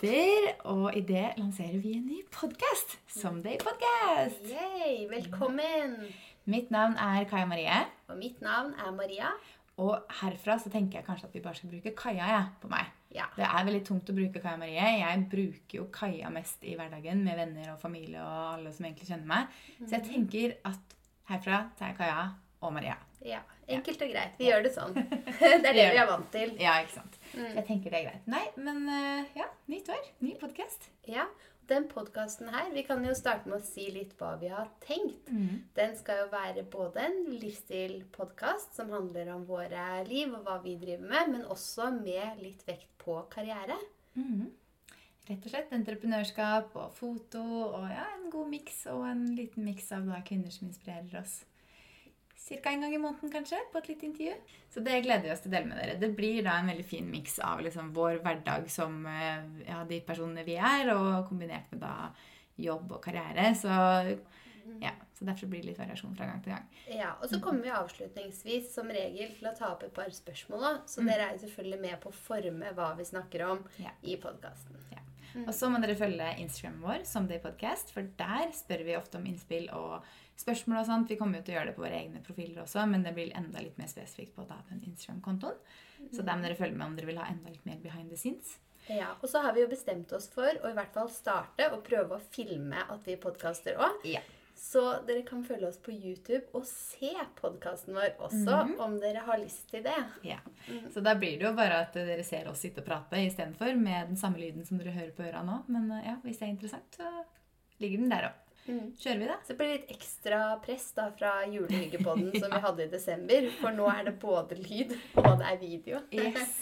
Petter, og i det lanserer vi en ny podkast. Someday Podcast. Yay, velkommen! Mitt navn er Kaja Marie. Og mitt navn er Maria. Og herfra så tenker jeg kanskje at vi bare skal bruke Kaja ja, på meg. Ja. Det er veldig tungt å bruke Kaja Marie. Jeg bruker jo Kaja mest i hverdagen med venner og familie og alle som egentlig kjenner meg. Så jeg tenker at herfra tar jeg Kaja og Maria. ja. Enkelt og greit. Vi gjør det sånn. Det er det vi er vant til. Ja, ikke sant. Mm. jeg tenker det er greit. Nei, men eh, ja, nytt år. Ny podkast. Ja, Den podkasten her, vi kan jo starte med å si litt hva vi har tenkt. Den skal jo være både en livsstilpodkast som handler om våre liv og hva vi driver med, men også med litt vekt på karriere. Rett og slett entreprenørskap og foto og ja, en god miks og en liten miks av da kvinner som inspirerer oss. Cirka en gang i måneden kanskje, på et lite intervju. Så det gleder vi oss til å dele med dere. Det blir da en veldig fin miks av liksom vår hverdag som eh, ja, de personene vi er, og kombinert med da jobb og karriere. Så ja, så derfor blir det litt variasjon fra gang til gang. Ja, Og så kommer vi avslutningsvis som regel til å ta opp et par spørsmål. Så dere er jo selvfølgelig med på å forme hva vi snakker om Ja. i podkasten. Ja. Og så må dere følge Instagramen vår, som Day Podcast, for der spør vi ofte om innspill og spørsmål og sånt. Vi kommer jo til å gjøre det på våre egne profiler også, men det blir enda litt mer spesifikt på da, den Instagram-kontoen. Så der må dere følge med om dere vil ha enda litt mer behind the scenes. Ja, Og så har vi jo bestemt oss for å i hvert fall starte og prøve å filme at vi podkaster òg. Ja. Så dere kan følge oss på YouTube og se podkasten vår også, om dere har lyst til det. Ja. Så da blir det jo bare at dere ser oss sitte og prate istedenfor med den samme lyden som dere hører på øra nå. Men eh, ja, hvis det er interessant, så ligger den der òg. Kjører vi, da? Så det blir litt ekstra press da fra julehyggepodden som vi hadde i desember. For nå er det både lyd og det er video. Yes.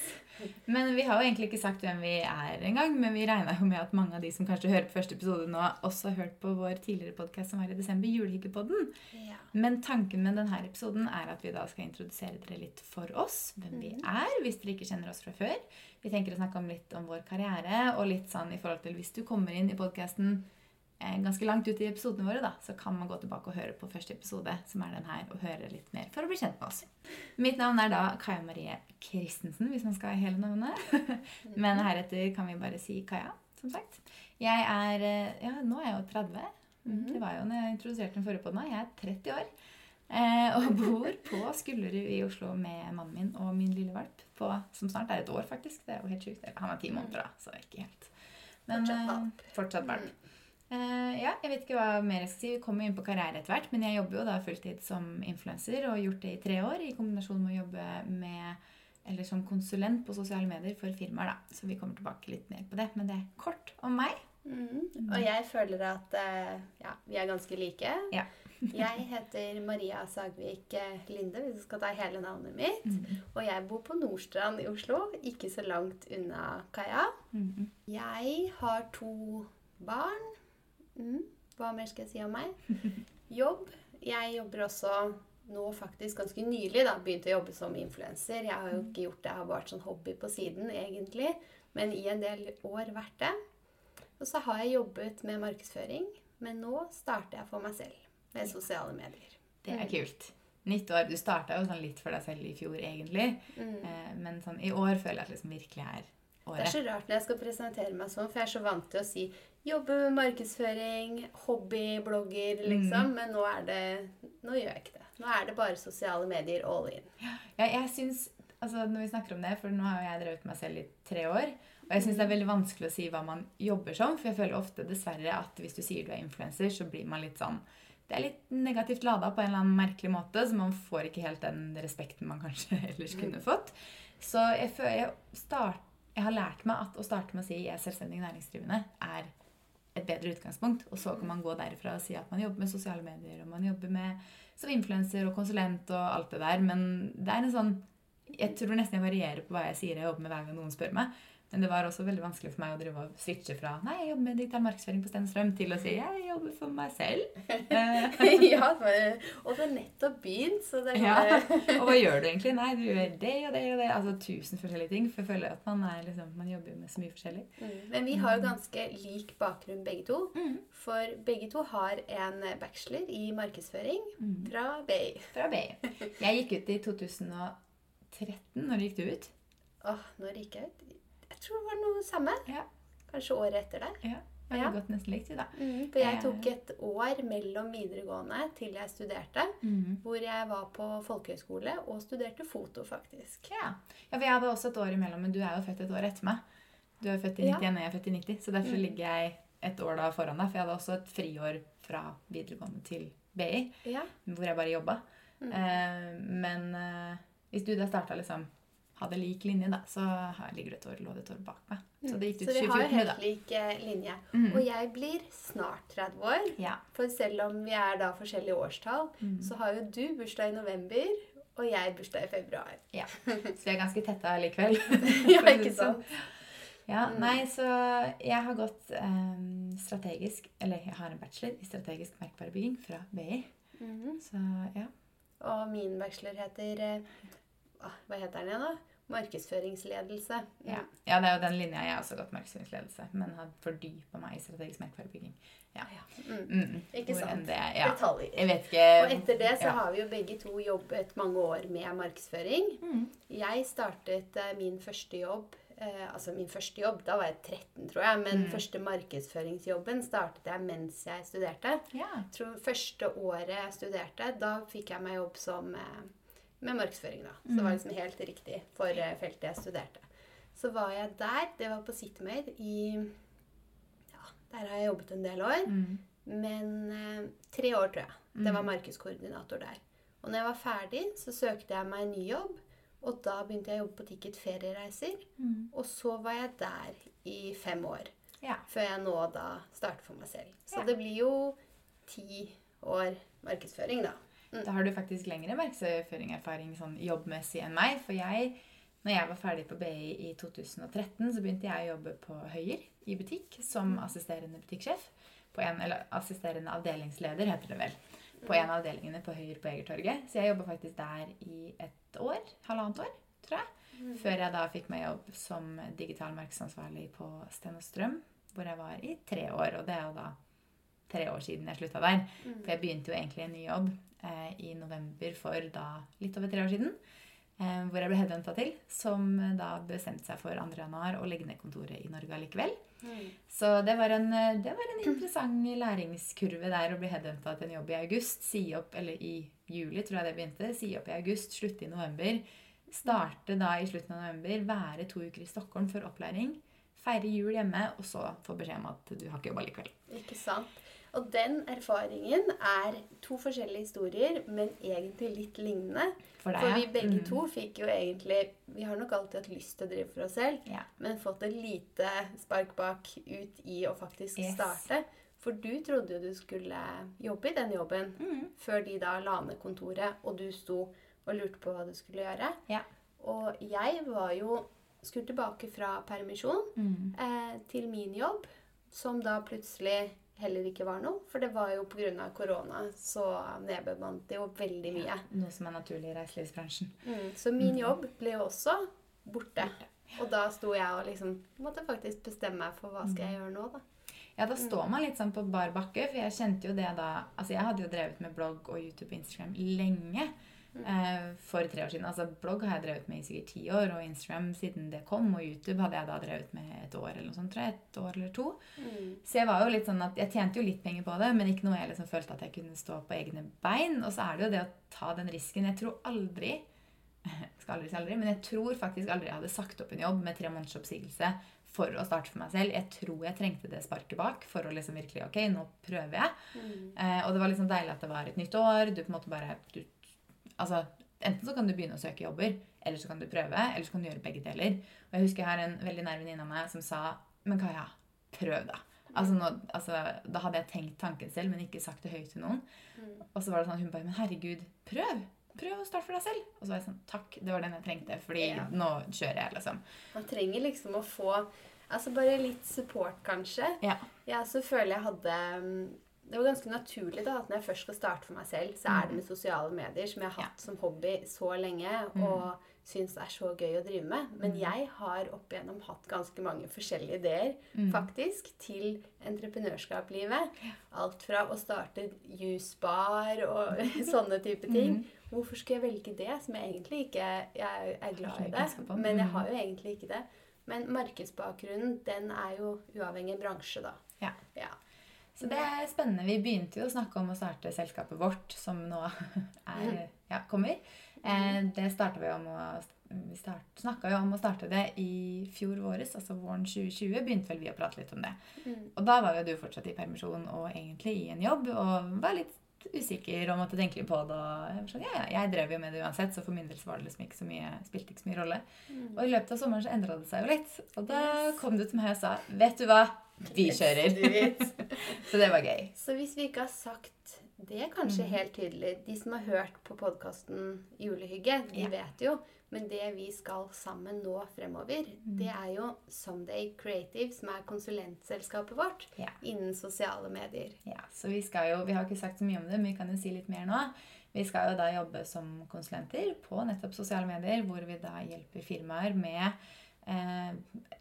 Men vi har jo egentlig ikke sagt hvem vi er engang. Men vi regna jo med at mange av de som kanskje hører på første episode nå, også har hørt på vår tidligere podkast som var i desember, Julehyggepodden. Ja. Men tanken med denne episoden er at vi da skal introdusere dere litt for oss, hvem vi er, hvis dere ikke kjenner oss fra før. Vi tenker å snakke om litt om vår karriere, og litt sånn i forhold til hvis du kommer inn i podkasten ganske langt ut i episodene våre, da, så kan man gå tilbake og høre på første episode, som er den her, og høre litt mer for å bli kjent med oss. Mitt navn er da Kaja Marie Christensen, hvis man skal ha hele navnet. Men heretter kan vi bare si Kaja, som sagt. Jeg er eh, Ja, nå er jeg jo 30. Det var jo når jeg introduserte den forrige podden. Jeg er 30 år. Eh, og bor på Skullerud i Oslo med mannen min og min lille valp, på, som snart er et år, faktisk. Det er jo helt sjukt. Han er ti måneder, da, så ikke helt. Men, Fortsatt eh, valp. Eh, ja, jeg vet ikke hva mer jeg skal si. Vi kommer inn på karriere etter hvert. Men jeg jobber jo da fulltid som influenser og har gjort det i tre år i kombinasjon med å jobbe med eller som konsulent på sosiale medier for firmaer. da. Så vi kommer tilbake litt mer på det. Men det er kort om meg. Mm. Og jeg føler at uh, ja, vi er ganske like. Ja. jeg heter Maria Sagvik eh, Linde, hvis du skal ta hele navnet mitt. Og jeg bor på Nordstrand i Oslo, ikke så langt unna Kaja. Mm. Jeg har to barn. Mm. Hva mer skal jeg si om meg? Jobb. Jeg jobber også nå faktisk ganske nylig da, begynte å jobbe som influenser. Jeg har jo ikke gjort det, jeg har bare vært sånn hobby på siden egentlig. Men i en del år vært det. Og så har jeg jobbet med markedsføring, men nå starter jeg for meg selv med sosiale medier. Det er kult. Nytt år. Du starta jo sånn litt for deg selv i fjor, egentlig. Mm. men sånn, i år føler jeg at liksom virkelig er året. Det er så rart når jeg skal presentere meg sånn, for jeg er så vant til å si jobbe med markedsføring, hobbyblogger, liksom. Men nå er det Nå gjør jeg ikke det. Nå er det bare sosiale medier all in. Ja, jeg synes, altså Når vi snakker om det, for nå har jo jeg drevet meg selv i tre år. Og jeg syns det er veldig vanskelig å si hva man jobber som. For jeg føler ofte dessverre at hvis du sier du er influenser, så blir man litt sånn Det er litt negativt lada på en eller annen merkelig måte, så man får ikke helt den respekten man kanskje ellers kunne fått. Så jeg, jeg, start, jeg har lært meg at å starte med å si jeg er selvstendig næringsdrivende er et bedre utgangspunkt. Og så kan man gå derifra og si at man jobber med sosiale medier, og man jobber med som influenser og konsulent og alt det der. Men det er en sånn Jeg tror nesten jeg varierer på hva jeg sier jeg jobber med hver gang noen spør meg. Men det var også veldig vanskelig for meg å drive og switche fra Nei, jeg jobber med digital markedsføring på Stenstrøm til å si jeg jobber for meg selv. Ja, og det er nettopp begynt, så det ja. er Og hva gjør du egentlig? Nei, du gjør det og det og det. Altså tusen forskjellige ting. For jeg føler at man, er liksom, man jobber med så mye forskjellig. Mm. Men vi har jo ganske lik bakgrunn begge to. For begge to har en bachelor i markedsføring fra BI. Fra BI. Jeg gikk ut i 2013. Når gikk du ut? Åh, når gikk jeg ut? Jeg tror det var noe samme. Ja. kanskje året etter der. Ja. Ja. har gått nesten likt, da. Mm, for jeg Eh. tok et år mellom videregående til jeg studerte. Mm. Hvor jeg var på folkehøyskole og studerte foto, faktisk. Ja. ja, for jeg hadde også et år imellom, men du er jo født et år etter meg. Du er født i Ja. 91, og jeg er født i 90, så derfor Mm. ligger jeg et år da foran deg. For jeg hadde også et friår fra videregående til BI, Ja. hvor jeg bare jobba. Mm. Eh, men eh, hvis du da starta liksom hadde lik linje, da, så her ligger det et år, lå det et år bak meg. Så det gikk Så ut vi har jo 2014, du, da. helt lik eh, linje. Mm. Og jeg blir snart 30 år. Ja. For selv om vi er da forskjellige årstall, Mm. så har jo du bursdag i november, og jeg bursdag i februar. ja. Så vi er ganske tette allikevel. ja, ikke sånn. sant? Ja, Mm. nei, så jeg har gått um, strategisk Eller jeg har en bachelor i strategisk merkvarebygging fra BI. Mhm. Så ja. Og min bachelor heter eh, ah, Hva heter den igjen, da? Markedsføringsledelse. Ja. ja, det er jo den linja jeg har også gått markedsføringsledelse, men har fordypa meg i strategisk merkevarebygging. Ja. Mm. Mm. Ikke Hvor sant? Det, ja. Detaljer. Jeg vet ikke Og etter det så ja. har vi jo begge to jobbet mange år med markedsføring. mm. Jeg startet eh, min første jobb eh, Altså min første jobb, da var jeg 13, tror jeg. Men Mm. første markedsføringsjobben startet jeg mens jeg studerte. Ja. Jeg tror første året jeg studerte, da fikk jeg meg jobb som eh, med markedsføring. da. Så det var Mm. liksom helt riktig for eh, feltet jeg studerte. Så var jeg der. Det var på Citymade i Ja, der har jeg jobbet en del år. Mm. Men eh, tre år, tror jeg. Det var Mm. markedskoordinator der. Og når jeg var ferdig, så søkte jeg meg en ny jobb. Og da begynte jeg å jobbe på Ticket Feriereiser. Mm. Og så var jeg der i fem år. Ja. Før jeg nå da starter for meg selv. Så Ja. det blir jo ti år markedsføring, da. Da har du faktisk lengre markedsføring-erfaring sånn jobbmessig enn meg. For jeg, når jeg var ferdig på BI i 2013, så begynte jeg å jobbe på Høyer i butikk som assisterende butikksjef. På en, eller assisterende avdelingsleder, heter det vel. På en av avdelingene på Høyer på Egertorget. Så jeg jobba faktisk der i et år. Halvannet år, tror jeg. Før jeg da fikk meg jobb som digital markedsansvarlig på Sten og Strøm, hvor jeg var i tre år. Og det er jo da tre år siden jeg slutta der. Mm. For jeg begynte jo egentlig en ny jobb eh, i november for da litt over tre år siden. Eh, hvor jeg ble headhunta til, som da bestemte seg for 2. januar å legge ned kontoret i Norge allikevel. Mm. Så det var en, eh, det var en interessant læringskurve der å bli headhunta til en jobb i august. Si opp, eller i juli, tror jeg det begynte. Si opp i august, slutte i november. Starte da i slutten av november, være to uker i Stockholm for opplæring. Feire jul hjemme, og så få beskjed om at du har ikke jobba likevel. Ikke sant? Og den erfaringen er to forskjellige historier, men egentlig litt lignende. For deg, For vi begge Mm. to fikk jo egentlig Vi har nok alltid hatt lyst til å drive for oss selv, Ja. men fått et lite spark bak ut i å faktisk Yes. starte. For du trodde jo du skulle jobbe i den jobben Mm. før de da la ned kontoret, og du sto og lurte på hva du skulle gjøre. Ja. Og jeg var jo skulle tilbake fra permisjon Mm. eh, til min jobb, som da plutselig heller ikke var noe. For det var jo pga. korona så nedbemannet det jo veldig mye. Noe som er naturlig i reiselivsbransjen. Mm, så min Mm. jobb ble jo også borte. Og da sto jeg og liksom måtte faktisk bestemme meg for hva skal Mm. jeg gjøre nå, da. Ja, da står man litt sånn på bar bakke, for jeg kjente jo det da Altså, jeg hadde jo drevet med blogg og YouTube og Instagram lenge. Eh, for tre år siden. Altså, blogg har jeg drevet med i sikkert ti år, og Instagram siden det kom. Og YouTube hadde jeg da drevet med et år eller noe sånt, tror jeg. Et år eller to. Mm. Så jeg var jo litt sånn at jeg tjente jo litt penger på det, men ikke noe jeg liksom følte at jeg kunne stå på egne bein. Og så er det jo det å ta den risken. Jeg tror aldri skal aldri si aldri, men jeg tror faktisk aldri jeg hadde sagt opp en jobb med tre måneders oppsigelse for å starte for meg selv. Jeg tror jeg trengte det sparket bak for å liksom virkelig Ok, nå prøver jeg. Mm. Eh, og det var liksom deilig at det var et nytt år. Du på en måte bare du, Altså, enten så kan du begynne å søke jobber, eller så kan du prøve, eller så kan du gjøre begge deler. Og jeg husker jeg har en veldig nær venninne av meg som sa Men Kaja, prøv, da. Altså, nå, altså, da hadde jeg tenkt tanken selv, men ikke sagt det høyt til noen. Mm. Og så var det sånn hun bare Men herregud, prøv! Prøv å starte for deg selv. Og så var jeg sånn Takk, det var den jeg trengte, fordi Ja. nå kjører jeg, liksom. Man trenger liksom å få Altså bare litt support, kanskje. Ja. Ja, også føler jeg hadde mm, Det var ganske naturlig da, at når jeg først skal starte for meg selv, så er det med sosiale medier, som jeg har hatt som hobby så lenge, og syns er så gøy å drive med. Men jeg har opp igjennom hatt ganske mange forskjellige ideer, Mm. faktisk, til entreprenørskap-livet. Alt fra å starte jusbar og sånne type ting. Hvorfor skulle jeg velge det, som jeg egentlig ikke Jeg er glad i det, men jeg Mm. har jo egentlig ikke det. Men markedsbakgrunnen, den er jo uavhengig bransje, da. Ja. ja. Så det er spennende. Vi begynte jo å snakke om å starte selskapet vårt, som nå er, ja, kommer. Eh, det starta vi om å vi snakka jo om å starte det i fjor våres, altså våren 2020. begynte vel vi å prate litt om det. Mm. Og da var jo du fortsatt i permisjon og egentlig i en jobb og var litt usikker og måtte tenke litt på det. Og jeg, sånn, ja, ja, jeg drev jo med det uansett, så for min del var det liksom ikke så mye, spilte ikke så mye rolle. Mm. Og i løpet av sommeren så endra det seg jo litt. Og da kom du til meg og sa vet du hva, vi kjører. så det var gøy. Så hvis vi ikke har sagt det kanskje Mm. helt tydelig De som har hørt på podkasten Julehygge, de Ja. vet jo. Men det vi skal sammen nå fremover, Mm. det er jo Someday Creative, som er konsulentselskapet vårt Ja. innen sosiale medier. Ja, så vi skal jo, vi har ikke sagt så mye om det, men vi kan jo si litt mer nå. Vi skal jo da jobbe som konsulenter på nettopp sosiale medier, hvor vi da hjelper firmaer med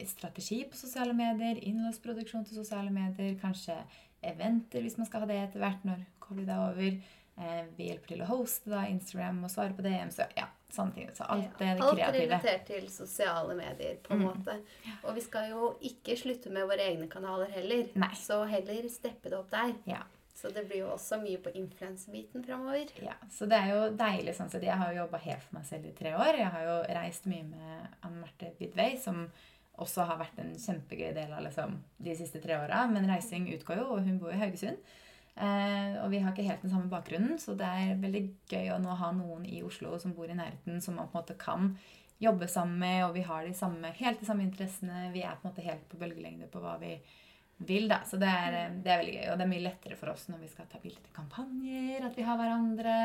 strategi på sosiale medier, innholdsproduksjon til sosiale medier, kanskje eventer hvis man skal ha det etter hvert når covid er over. Eh, vi hjelper til å hoste da Instagram og svare på DM, så ja, sånne ting. Så alt det, det Alt relatert til sosiale medier, på en Mm. måte. Og vi skal jo ikke slutte med våre egne kanaler heller. Nei. Så heller steppe det opp der. Ja. Så det blir jo også mye på influensebiten framover. Ja, så det er jo deilig sånn sett. Jeg har jo jobba helt for meg selv i tre år. Jeg har jo reist mye med Anne Marte Bidvei, som også har vært en kjempegøy del av liksom, de siste tre åra. Men reising utgår jo, og hun bor i Haugesund. Eh, og vi har ikke helt den samme bakgrunnen, så det er veldig gøy å nå ha noen i Oslo som bor i nærheten, som man på en måte kan jobbe sammen med, og vi har de samme, helt de samme interessene. Vi er på en måte helt på bølgelengde på hva vi vil, da. Så det er, eh, det er veldig gøy. Og det er mye lettere for oss når vi skal ta bilder til kampanjer, at vi har hverandre.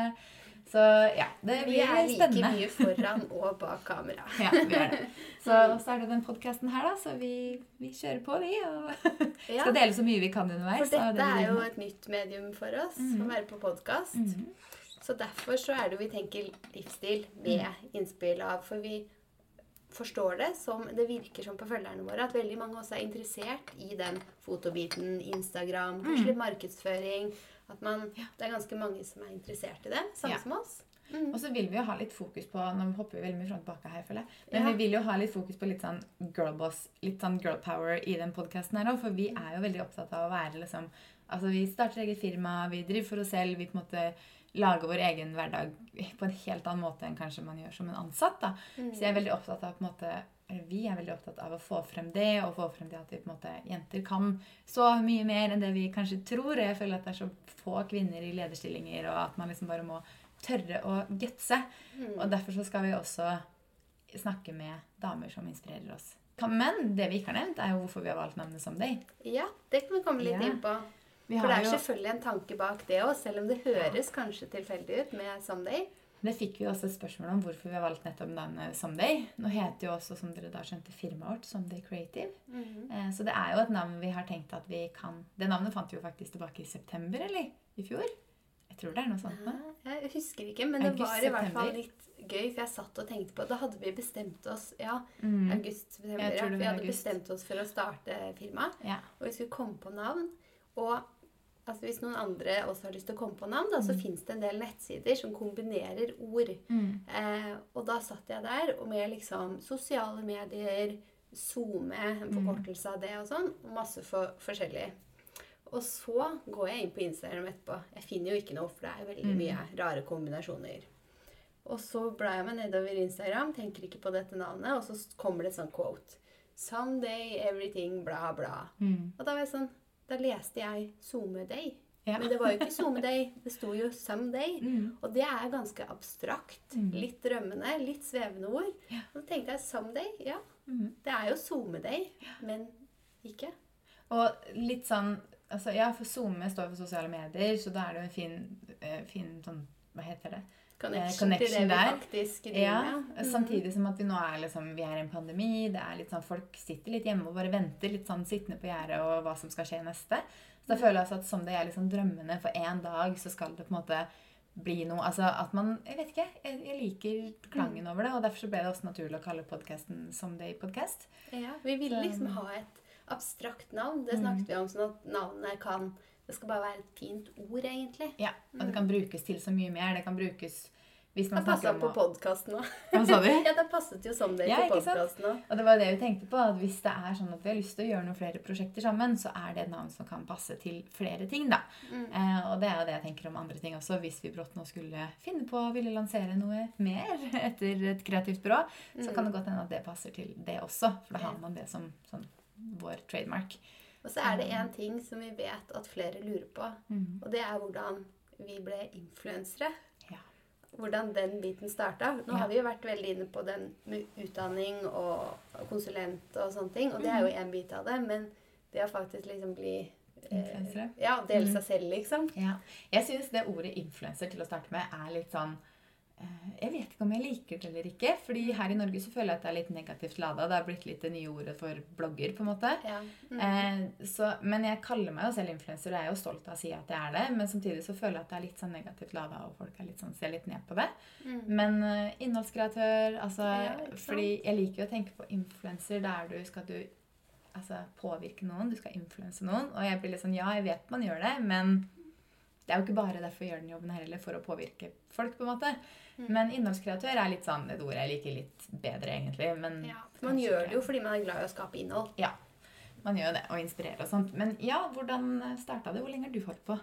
Så ja, det Vi blir er like mye foran og bak kamera. Ja, vi er det. Så, så er det den podkasten her, da. Så vi, vi kjører på, vi. Og Ja, skal dele så mye vi kan underveis. For dette det er jo et nytt medium for oss, Mhm. å være på podkast. Mhm. Så derfor så er det jo vi tenker livsstil med Mm. innspill av For vi forstår det som Det virker som på følgerne våre at veldig mange også er interessert i den fotobiten, Instagram, kanskje Mm. litt markedsføring. At man Det er ganske mange som er interessert i det, samme Ja. som oss. Mm. Og så vil vi jo ha litt fokus på Nå hopper vi veldig mye fram og tilbake her, føler jeg. Men Ja. vi vil jo ha litt fokus på litt sånn girlboss, litt sånn girl power i den podkasten her òg. For vi er jo veldig opptatt av å være liksom Altså, vi starter eget firma, vi driver for oss selv, vi på en måte lager vår egen hverdag på en helt annen måte enn kanskje man gjør som en ansatt. da. Mm. Så jeg er veldig opptatt av på en måte Vi er veldig opptatt av å få frem det, og få frem det at vi på en måte, jenter kan så mye mer enn det vi kanskje tror. Og jeg føler at det er så få kvinner i lederstillinger, og at man liksom bare må tørre å gutse. Mm. Og derfor så skal vi også snakke med damer som inspirerer oss. Men det vi ikke har nevnt, er jo hvorfor vi har valgt navnet deg. Ja, det kan vi komme litt Ja. inn på. Vi For det er jo, selvfølgelig en tanke bak det òg, selv om det høres kanskje tilfeldig ut med Someday. det fikk vi også et spørsmål om hvorfor vi har valgt nettopp navnet Someday. Nå heter jo også, som dere da skjønte, firmaet vårt Someday Creative. Eh, Så det er jo et navn vi har tenkt at vi kan Det navnet fant vi jo faktisk tilbake i september, eller? I fjor? Jeg tror det er noe sånt nå. Jeg husker ikke, men det var i hvert fall litt gøy. For jeg satt og tenkte på Da hadde vi bestemt oss Ja, Mm. august-september. Ja, vi hadde august. bestemt oss for å starte firma. Ja. Og vi skulle komme på navn. Og altså, hvis noen andre også har lyst til å komme på navn, da, så Mm. fins det en del nettsider som kombinerer ord. Mm. Eh, og da satt jeg der og med liksom sosiale medier, SoMe, en Mm. forkortelse av det og sånn. og Masse for, forskjellig. Og så går jeg inn på Instagram etterpå. Jeg finner jo ikke noe, for det er veldig Mm. mye rare kombinasjoner. Og så blar jeg meg nedover Instagram, tenker ikke på dette navnet, og så kommer det et sånt quote. Someday everything bla, bla. Mm. Og da var jeg sånn Da leste jeg SoMe-day. Ja. Men det var jo ikke SoMe-day, det sto jo Someday. Mm. Og det er ganske abstrakt. Mm. Litt drømmende, litt svevende ord. Ja. Og så tenkte jeg someday. Ja, Mm. det er jo SoMe-day, men ikke. Og litt sånn altså, Ja, for SoMe står for sosiale medier, så da er det jo en fin, eh, fin sånn Hva heter det? Connection, til det connection vi der. faktisk driver Ja, med. Mhm. Samtidig som at vi nå er liksom Vi er i en pandemi. det er litt sånn Folk sitter litt hjemme og bare venter, litt sånn sittende på gjerdet og hva som skal skje neste. Så da føler jeg altså at som det er liksom drømmende for en dag, så skal det på en måte bli noe Altså at man Jeg vet ikke. Jeg, jeg liker klangen over det, og derfor så ble det også naturlig å kalle podkasten Someday Podcast. Ja, vi ville liksom ha et abstrakt navn. Det Mm. snakket vi om, sånn at navnet kan Det skal bare være et fint ord, egentlig. Ja, og det kan brukes til så mye mer. Det kan brukes Hvis Det man passa snakker på podkasten òg. Hva sa du? Ja, det passet jo som det Ja, på podkasten òg. Og det var det vi tenkte på, at hvis det er sånn at vi har lyst til å gjøre noen flere prosjekter sammen, så er det et navn som kan passe til flere ting, da. Mm. Eh, og det er jo det jeg tenker om andre ting også. Hvis vi brått nå skulle finne på å ville lansere noe mer etter et kreativt byrå, så Mm. kan det godt hende at det passer til det også. For da har man det som sånn vår trademark. Og så er det én ting som vi vet at flere lurer på, og det er hvordan vi ble influensere. Ja. Hvordan den biten starta. Nå Ja. har vi jo vært veldig inne på den med utdanning og konsulent og sånne ting, og det er jo én bit av det. Men det å faktisk liksom bli eh, Influensere. Ja, dele seg selv, liksom. Ja. Jeg syns det ordet influenser til å starte med er litt sånn eh, Jeg vet ikke om jeg liker det eller ikke. fordi her i Norge så føler jeg at det er litt negativt lada. Det har blitt litt det nye ordet for blogger, på en måte. Ja. Mm. Eh, så, men jeg kaller meg jo selv influenser, og jeg er jo stolt av å si at jeg er det. Men samtidig så føler jeg at det er litt sånn negativt lada, og folk er litt sånn, ser litt ned på det. Mm. Men eh, innholdskreatør altså, Ja. Fordi jeg liker jo å tenke på influenser der du skal du altså, påvirke noen. Du skal influense noen. Og jeg blir litt sånn Ja, jeg vet man gjør det, men det er jo ikke bare derfor jeg gjør den jobben her heller, for å påvirke folk, på en måte. Mm. Men innholdskreatør er litt sånn et ord jeg liker litt bedre, egentlig. Men Ja, man gjør det jo fordi man er glad i å skape innhold. Ja, man gjør det, og inspirere og sånt. Men ja, hvordan starta det? Hvor lenge har du holdt på?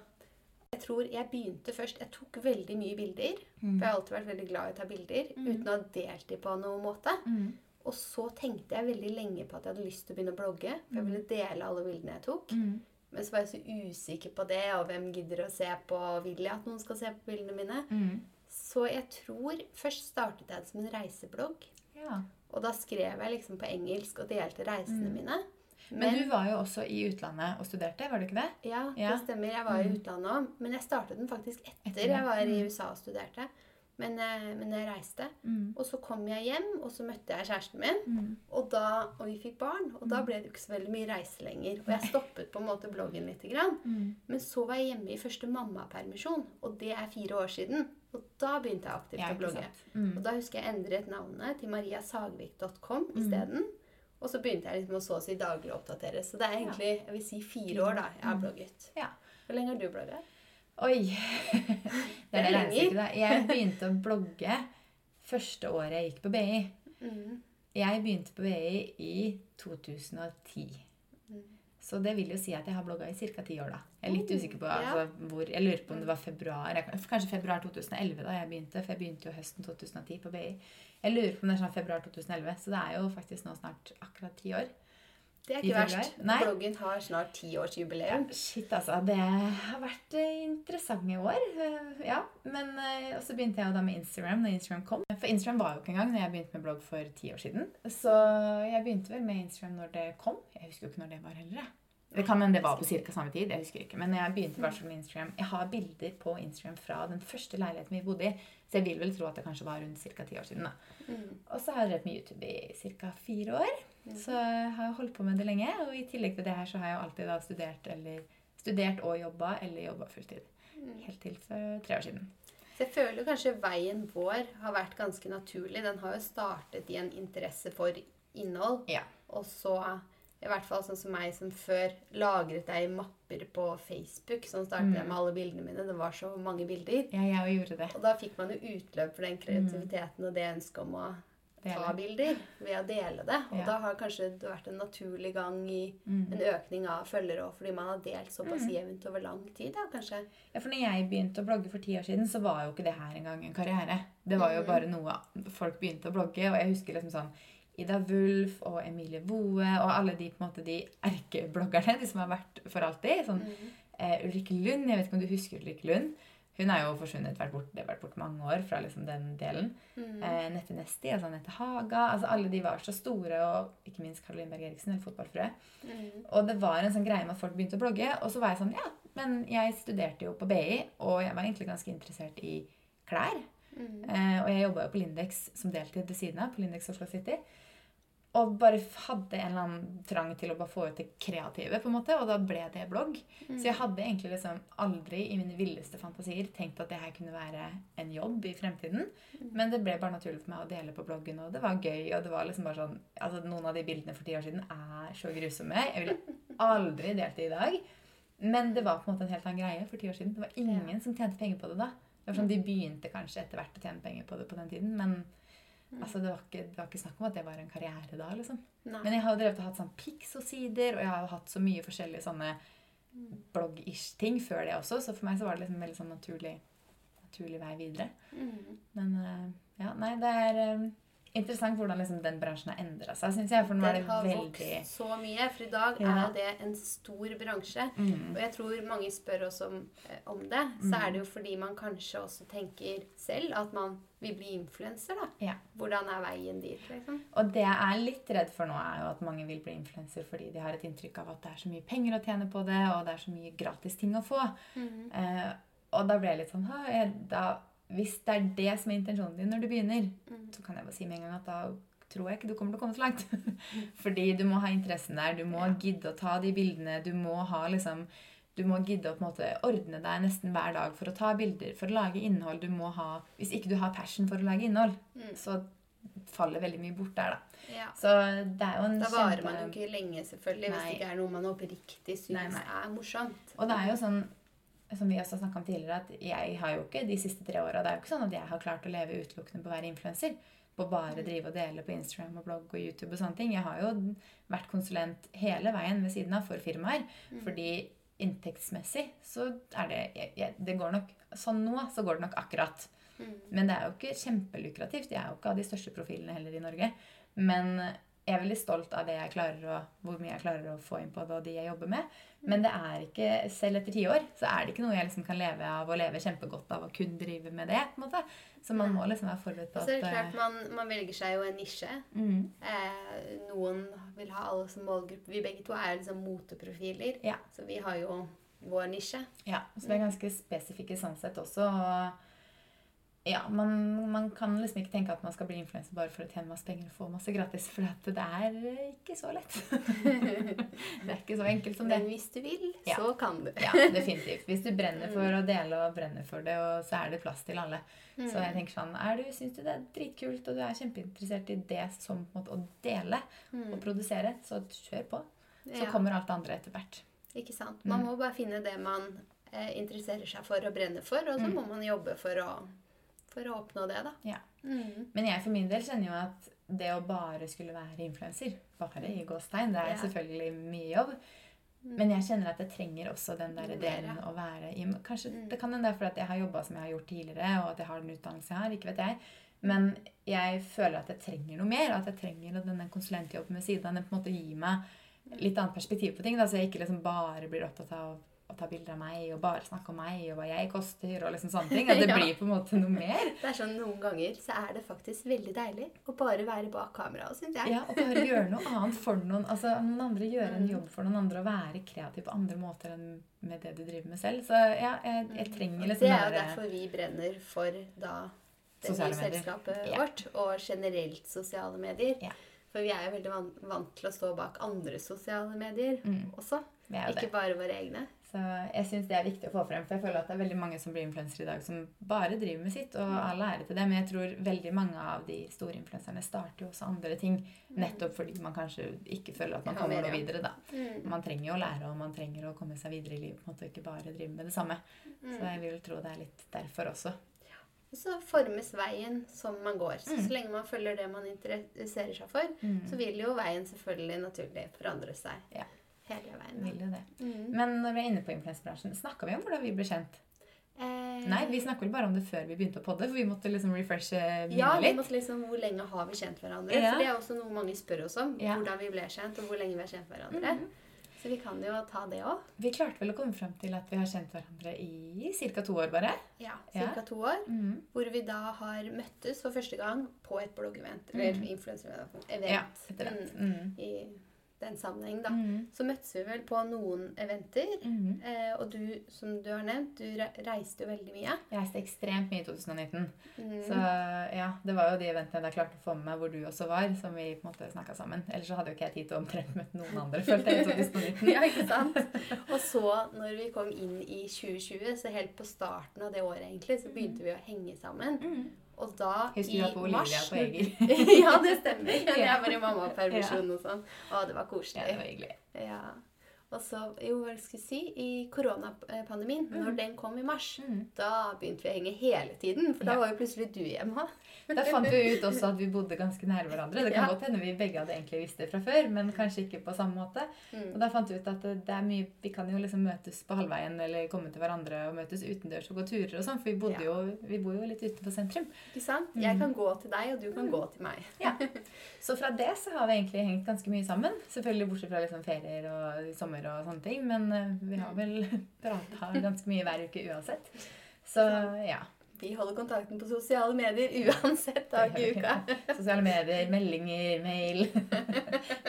Jeg tror jeg begynte først Jeg tok veldig mye bilder. Mm. For jeg har alltid vært veldig glad i å ta bilder uten å ha delt dem på noen måte. Mm. Og så tenkte jeg veldig lenge på at jeg hadde lyst til å begynne å blogge. For jeg ville dele alle bildene jeg tok. Mm. Men så var jeg så usikker på det, og hvem gidder å se på Vil jeg at noen skal se på bildene mine? Mm. Så jeg tror Først startet jeg det som en reiseblogg. Ja. Og da skrev jeg liksom på engelsk og delte reisene Mm. mine. Men du var jo også i utlandet og studerte, var du ikke det? Ja, Ja. det stemmer. Jeg var i Mm. utlandet òg. Men jeg startet den faktisk etter Etter jeg var i Mm. USA og studerte. Men, eh, men jeg reiste. Mm. Og så kom jeg hjem, og så møtte jeg kjæresten min. Mm. Og, da, og vi fikk barn. Og da ble det ikke så veldig mye reise lenger. Og jeg stoppet på en måte bloggen litt. Grann. Mm. Men så var jeg hjemme i første mammapermisjon, og det er fire år siden. Og da begynte jeg aktivt jeg å blogge. Mm. Og da husker jeg endret navnet til mariasagvik.com Mm. isteden. Og så begynte jeg liksom å så å si daglig oppdatere. Så det er egentlig jeg vil si fire år da jeg har Mm. blogget. Ja. Hvor lenge har du blogget? Oi! det er det regnestykket. Jeg begynte å blogge første året jeg gikk på BI. Mm. Jeg begynte på BI i 2010. Mm. Så det vil jo si at jeg har blogga i ca. ti år, da. Jeg er litt Oh, usikker på ja. altså, hvor Jeg lurer på om det var februar Kanskje februar 2011 da jeg begynte, for jeg begynte jo høsten 2010 på BI. Jeg lurer på om det er sånn februar 2011, så det er jo faktisk nå snart akkurat ti år. Det er ikke verst. Bloggen har snart tiårsjubileum. Shit, altså. Det har vært eh, interessante år. eh, Ja. Men eh, så begynte jeg da med Instagram når Instagram kom. For Instagram var jo ikke engang når jeg begynte med blogg for ti år siden. Så jeg begynte vel med Instagram når det kom. Jeg husker jo ikke når det var heller. Jeg. Det kan hende det var på ca. samme tid. jeg husker ikke. Men jeg begynte i hvert fall med Instagram. Jeg har bilder på Instagram fra den første leiligheten vi bodde i. Så jeg vil vel tro at det kanskje var rundt ca. ti år siden. da. Mm. Og så har jeg drevet med YouTube i ca. fire år. Så jeg har holdt på med det lenge. Og i tillegg til det her så har jeg jo alltid da studert, eller, studert og jobba, eller jobba fulltid. Mm. Helt til for tre år siden. Så jeg føler kanskje veien vår har vært ganske naturlig. Den har jo startet i en interesse for innhold. Ja. Og så, i hvert fall sånn som meg som før, lagret jeg i mapper på Facebook. Sånn startet Mm. jeg med alle bildene mine. Det var så mange bilder. Ja, jeg gjorde det. Og da fikk man jo utløp for den kreativiteten og det ønsket om å ta bilder ved å dele det. Og Ja. da har kanskje det vært en naturlig gang i Mm. en økning av følgere òg, fordi man har delt såpass Mm. jevnt over lang tid. da, kanskje. Ja, for når jeg begynte å blogge for ti år siden, så var jo ikke det her engang en karriere. Det var jo Mhm. bare noe folk begynte å blogge. Og jeg husker liksom sånn Ida Wulf og Emilie Boe og alle de på en måte de erkebloggerne, de som har vært for alltid. Sånn Mm. eh, Ulrikke Lund, jeg vet ikke om du husker Ulrikke Lund? Hun er jo forsvunnet, vært bort, det har vært bort mange år fra liksom den delen. Mm. Eh, Nette Nesti, altså Nette Haga. altså Alle de var så store, og ikke minst Caroline Berg Eriksen, eller fotballfrue. Mm. Og det var en sånn greie med at folk begynte å blogge. Og så var jeg sånn, ja, men jeg studerte jo på BI, og jeg var egentlig ganske interessert i klær. Mm. Eh, og jeg jobba jo på Lindex som deltid ved siden av, på Lindex Oslo City. Og bare hadde en eller annen trang til å bare få ut det kreative, på en måte, og da ble det blogg. Mm. Så jeg hadde egentlig liksom aldri i mine villeste fantasier tenkt at det her kunne være en jobb i fremtiden. Mm. Men det ble bare naturlig for meg å dele på bloggen, og det var gøy. Og det var liksom bare sånn Altså, noen av de bildene for ti år siden er så grusomme. Jeg ville aldri delt det i dag. Men det var på en måte en helt annen greie for ti år siden. Det var ingen Ja. som tjente penger på det da. Det var sånn, De begynte kanskje etter hvert å tjene penger på det på den tiden, men Mm. Altså, det, var ikke, det var ikke snakk om at det var en karriere da. liksom. Nei. Men jeg har jo drevet og hatt sånn Pixo-sider, og jeg har hatt så mye forskjellige sånne blogg-ish-ting før det også, så for meg så var det liksom en veldig sånn naturlig, naturlig vei videre. Mm. Men eh, ja, nei, det er eh, interessant hvordan liksom den bransjen har endra seg, Synes jeg. For nå er det har veldig vokst så mye, for i dag Ja. er det en stor bransje. mm. Og jeg tror mange spør oss om, eh, om det. Så Mm. er det jo fordi man kanskje også tenker selv at man vil bli influenser, da. Ja. Hvordan er veien dit, liksom? Og det jeg er litt redd for nå, er jo at mange vil bli influenser fordi de har et inntrykk av at det er så mye penger å tjene på det, og det er så mye gratis ting å få. Eh, og da ble jeg litt sånn «Hæ, jeg, da, Hvis det er det som er intensjonen din når du begynner, Mm. så kan jeg bare si med en gang at da tror jeg ikke du kommer til å komme så langt. Fordi du må ha interessen der. Du må Ja. gidde å ta de bildene. Du må ha liksom du må gidde å på en måte ordne deg nesten hver dag for å ta bilder, for å lage innhold. Du må ha, hvis ikke du har passion for å lage innhold, Mm. så faller veldig mye bort der, da. Ja. Så det er jo en Da varer kjempe- man jo ikke lenge, selvfølgelig, hvis det ikke er noe man oppriktig syns Nei, nei. er morsomt. Og det er jo sånn, som vi også har om tidligere, at jeg har jo ikke de siste tre åra Det er jo ikke sånn at jeg har klart å leve utelukkende på å være influenser. På bare drive og dele på Instagram og blogg og YouTube og sånne ting. Jeg har jo vært konsulent hele veien ved siden av for firmaer. Fordi inntektsmessig så er det jeg, jeg, Det går nok Sånn nå så går det nok akkurat. Mm. Men det er jo ikke kjempelukrativt. Jeg er jo ikke av de største profilene heller i Norge. Men jeg er veldig stolt av det jeg klarer å, hvor mye jeg klarer å få inn på det, og de jeg jobber med. Men det er ikke, selv etter ti år så er det ikke noe jeg liksom kan leve av og leve kjempegodt av å kun drive med det. på en måte. Så man må liksom være forberedt på at så er det er klart, man, man velger seg jo en nisje. eh, mm, Eh, noen vil ha alle som målgruppe. Vi begge to er liksom moteprofiler. Ja. Så vi har jo vår nisje. Ja, så vi er ganske spesifikke sånn sett også. og ja, man, man kan liksom ikke tenke at man skal bli influenser bare for å tjene masse penger og få masse gratis, for det er ikke så lett. det er ikke så enkelt som det. Men hvis du vil, Ja. så kan du. Ja, definitivt. Hvis du brenner for å dele og brenner for det, og så er det plass til alle. Så jeg tenker sånn, er du, Syns du det er dritkult, og du er kjempeinteressert i det som måte, å dele og produsere, så kjør på. Så Mm. Ja. kommer alt det andre etter hvert. Ikke sant? Man Mm. må bare finne det man eh, interesserer seg for og brenner for, og så Mm. må man jobbe for å, for å oppnå det, da. Ja. Mm. Men jeg for min del kjenner jo at det å bare skulle være influenser, bare i gåstegn, det er Ja. selvfølgelig mye jobb. Men jeg kjenner at jeg trenger også den der delen å være i. Kanskje Mm. Det kan hende det er fordi jeg har jobba som jeg har gjort tidligere, og at jeg har den utdannelsen jeg har. ikke vet jeg. Men jeg føler at jeg trenger noe mer. At jeg trenger at denne konsulentjobben ved siden av. Den på en måte gir meg litt annet perspektiv på ting. Da, så jeg ikke liksom bare blir opptatt av å ta bilder av meg og bare snakke om meg og hva jeg koster. og liksom sånne ting. At det Ja. blir på en måte noe mer. Det er sånn Noen ganger så er det faktisk veldig deilig å bare være bak kamera, syns jeg. Ja, Og bare gjøre noe annet for noen. altså noen andre Gjøre en Mm. jobb for noen andre og være kreativ på andre måter enn med det du driver med selv. Så ja, jeg, jeg trenger Og liksom det er jo derfor vi brenner for da det nye selskapet Ja. vårt, og generelt sosiale medier. Ja. For vi er jo veldig van vant til å stå bak andre sosiale medier Mm, også. Ikke bare våre egne. Så jeg syns det er viktig å få frem. For jeg føler at det er veldig mange som blir influensere i dag, som bare driver med sitt, og all ære til det. Men jeg tror veldig mange av de store influenserne starter jo også andre ting. Nettopp fordi man kanskje ikke føler at man kommer noe videre, da. Mm. Man trenger jo å lære, og man trenger å komme seg videre i livet, på en måte, og ikke bare drive med det samme. Mm. Så jeg vil tro det er litt derfor også. Og så formes veien som man går. Så, Mm. så lenge man følger det man interesserer seg for, Mm. så vil jo veien selvfølgelig naturlig forandre seg Ja. Hele veien. Vil jo det. Mm. Men når vi er inne på influensebransjen, snakka vi om hvordan vi ble kjent? Eh, Nei, vi snakker vel bare om det før vi begynte å podde, for vi måtte liksom refreshe litt. Ja, vi måtte liksom, Hvor lenge har vi kjent hverandre? Ja. For Det er også noe mange spør oss om. Ja. Hvordan vi ble kjent, og hvor lenge vi har kjent hverandre. Mhm. Så vi kan jo ta det òg. Vi klarte vel å komme frem til at vi har kjent hverandre i ca. to år, bare. Ja, Ja. To år. Mm. Hvor vi da har møttes for første gang på et bloggevent. Eller Mhm. influencer-event. Ja, etter det. Mm, Mm. I den sammenheng, da. Mm. Så møttes vi vel på noen eventer. Mm. Eh, og du, som du har nevnt, du reiste jo veldig mye. Jeg reiste ekstremt mye i 2019. Mm. Så ja, det var jo de eventene jeg klarte å få med meg hvor du også var, som vi på en måte snakka sammen. Ellers så hadde jo ikke jeg tid til å omtrent møte noen andre, følte jeg, i 2019. ja, ikke sant? Og så, når vi kom inn i 2020, så helt på starten av det året, egentlig, så begynte vi å henge sammen. Og da, Husker du i var på Olivia mars på Eger? Ja, det stemmer. Ja. Jeg var i mammapermisjon og sånn. Å, det var Ja, koselig. det var hyggelig. Ja. Så, jo, hva skal jeg si, i koronapandemien, når den kom i mars, Mm. da begynte vi å henge hele tiden. For da var jo plutselig du hjemme. Da fant vi ut også at vi bodde ganske nær hverandre. Det kan Ja. godt hende vi begge hadde egentlig visst det fra før, men kanskje ikke på samme måte. Mm. Og da fant vi ut at det er mye, vi kan jo liksom møtes på halvveien eller komme til hverandre og møtes utendørs og gå turer og sånn, for vi, bodde Ja. jo, vi bor jo litt utenfor sentrum. Ikke sant? Mm. Jeg kan gå til deg, og du kan gå til meg. Ja. Så fra det så har vi egentlig hengt ganske mye sammen. Selvfølgelig bortsett fra liksom ferier og sommer og sånne ting, men eh, vi har vel prata ganske mye hver uke uansett. Så ja. Vi holder kontakten på sosiale medier uansett dag i uka. Sosiale medier, meldinger, mail.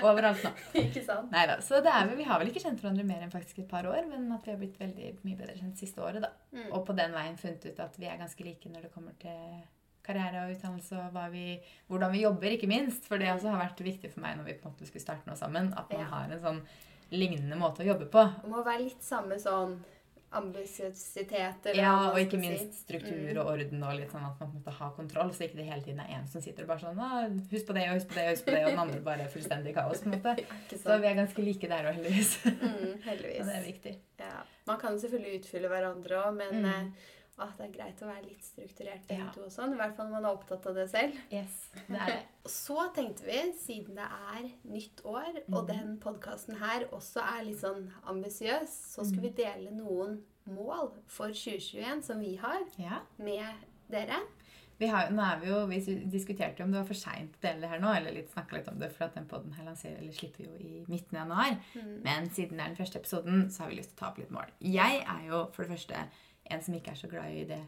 Overalt nå. Ikke sant? Neida, Så det vel, vi har vel ikke kjent hverandre mer enn faktisk et par år, men at vi har blitt veldig mye bedre kjent siste året. da. Mm. Og på den veien funnet ut at vi er ganske like når det kommer til karriere og utdannelse og vi, hvordan vi jobber, ikke minst. For det også har vært viktig for meg når vi på en måte skulle starte noe sammen, at man Ja. har en sånn lignende måte å jobbe på. Det må være litt samme sånn ambisiøsitet Ja, og ikke minst struktur Mm. og orden og litt sånn at man måtte ha kontroll, så ikke det hele tiden er en som sitter og bare sånn «Ah, Husk på det og husk på det og husk på det, og den andre bare er fullstendig kaos, på en måte. Så vi er ganske like der òg, heldigvis. Mm, Og det er viktig. Ja. Man kan selvfølgelig utfylle hverandre òg, men Mm. Ah, det er greit å være litt strukturert begge Ja. to og sånn. I hvert fall når man er opptatt av det selv. Yes, det er det. Så tenkte vi, siden det er nytt år, og Mhm. den podkasten her også er litt sånn ambisiøs, så skulle vi dele noen mål for 2021 som vi har, Ja. med dere. Vi, har, nå er vi jo, vi diskuterte om det var for seint å dele det her nå, eller litt snakka litt om det, for at den podden her lanserer, eller slipper jo i midten av januar. Mm. Men siden det er den første episoden, så har vi lyst til å ta opp litt mål. Jeg er jo for det første en som ikke er så glad i det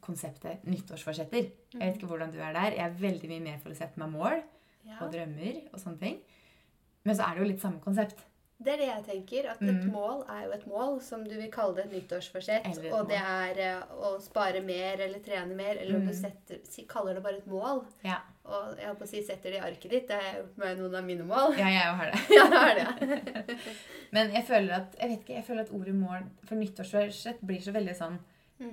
konseptet nyttårsforsetter. Jeg vet ikke hvordan du er der. Jeg er veldig mye mer for å sette meg mål Ja. og drømmer og sånne ting. Men så er det jo litt samme konsept. Det er det jeg tenker. At et Mm. mål er jo et mål, som du vil kalle det et nyttårsforsett. Et Og det er eh, å spare mer eller trene mer, eller om du Mm. setter, kaller det bare et mål. Ja, Og jeg holdt på å si setter det i arket ditt. Det er jo noen av mine mål. ja jeg har det. Ja, det har det. Men jeg føler at jeg vet ikke, jeg føler at ordet mål for nyttårsforsett blir så veldig sånn Mm.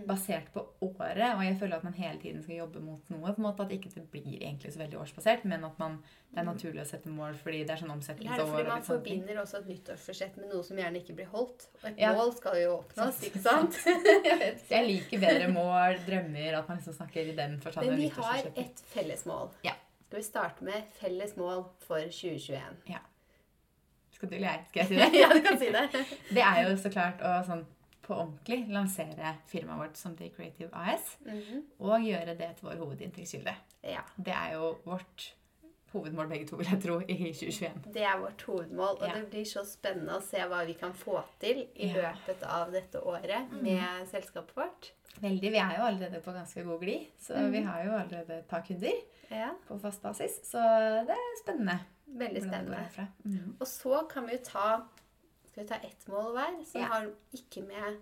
Basert på året, og jeg føler at man hele tiden skal jobbe mot noe. på en måte At ikke det blir egentlig så veldig årsbasert, men at man, det er naturlig å sette mål fordi det er sånn omsetningsår. Ja, fordi man og ting. forbinder også et nyttårsforsett med noe som gjerne ikke blir holdt? Og et Ja. mål skal jo oppnås, ikke sant? jeg jeg liker bedre mål, drømmer, at man liksom snakker i den forstand. Men vi har et felles mål. Ja. Skal vi starte med felles mål for 2021? Skal du eller jeg? Skal jeg si det? ja, du kan si det. Det er jo så klart å sånn på ordentlig lansere firmaet vårt som The Creative AS, Mhm. og gjøre det til vår hovedinntektskilde. Ja. Det er jo vårt hovedmål begge to, vil jeg tro, i 2021. Det er vårt hovedmål, og Ja. det blir så spennende å se hva vi kan få til i Ja. løpet av dette året Mm. med selskapet vårt. Veldig. Vi er jo allerede på ganske god glid, så mm. vi har jo allerede et par kunder Ja, på fast basis. Så det er spennende. Veldig spennende. Mhm. Og så kan vi jo ta Skal vi ta ett mål hver, som Ja. har ikke med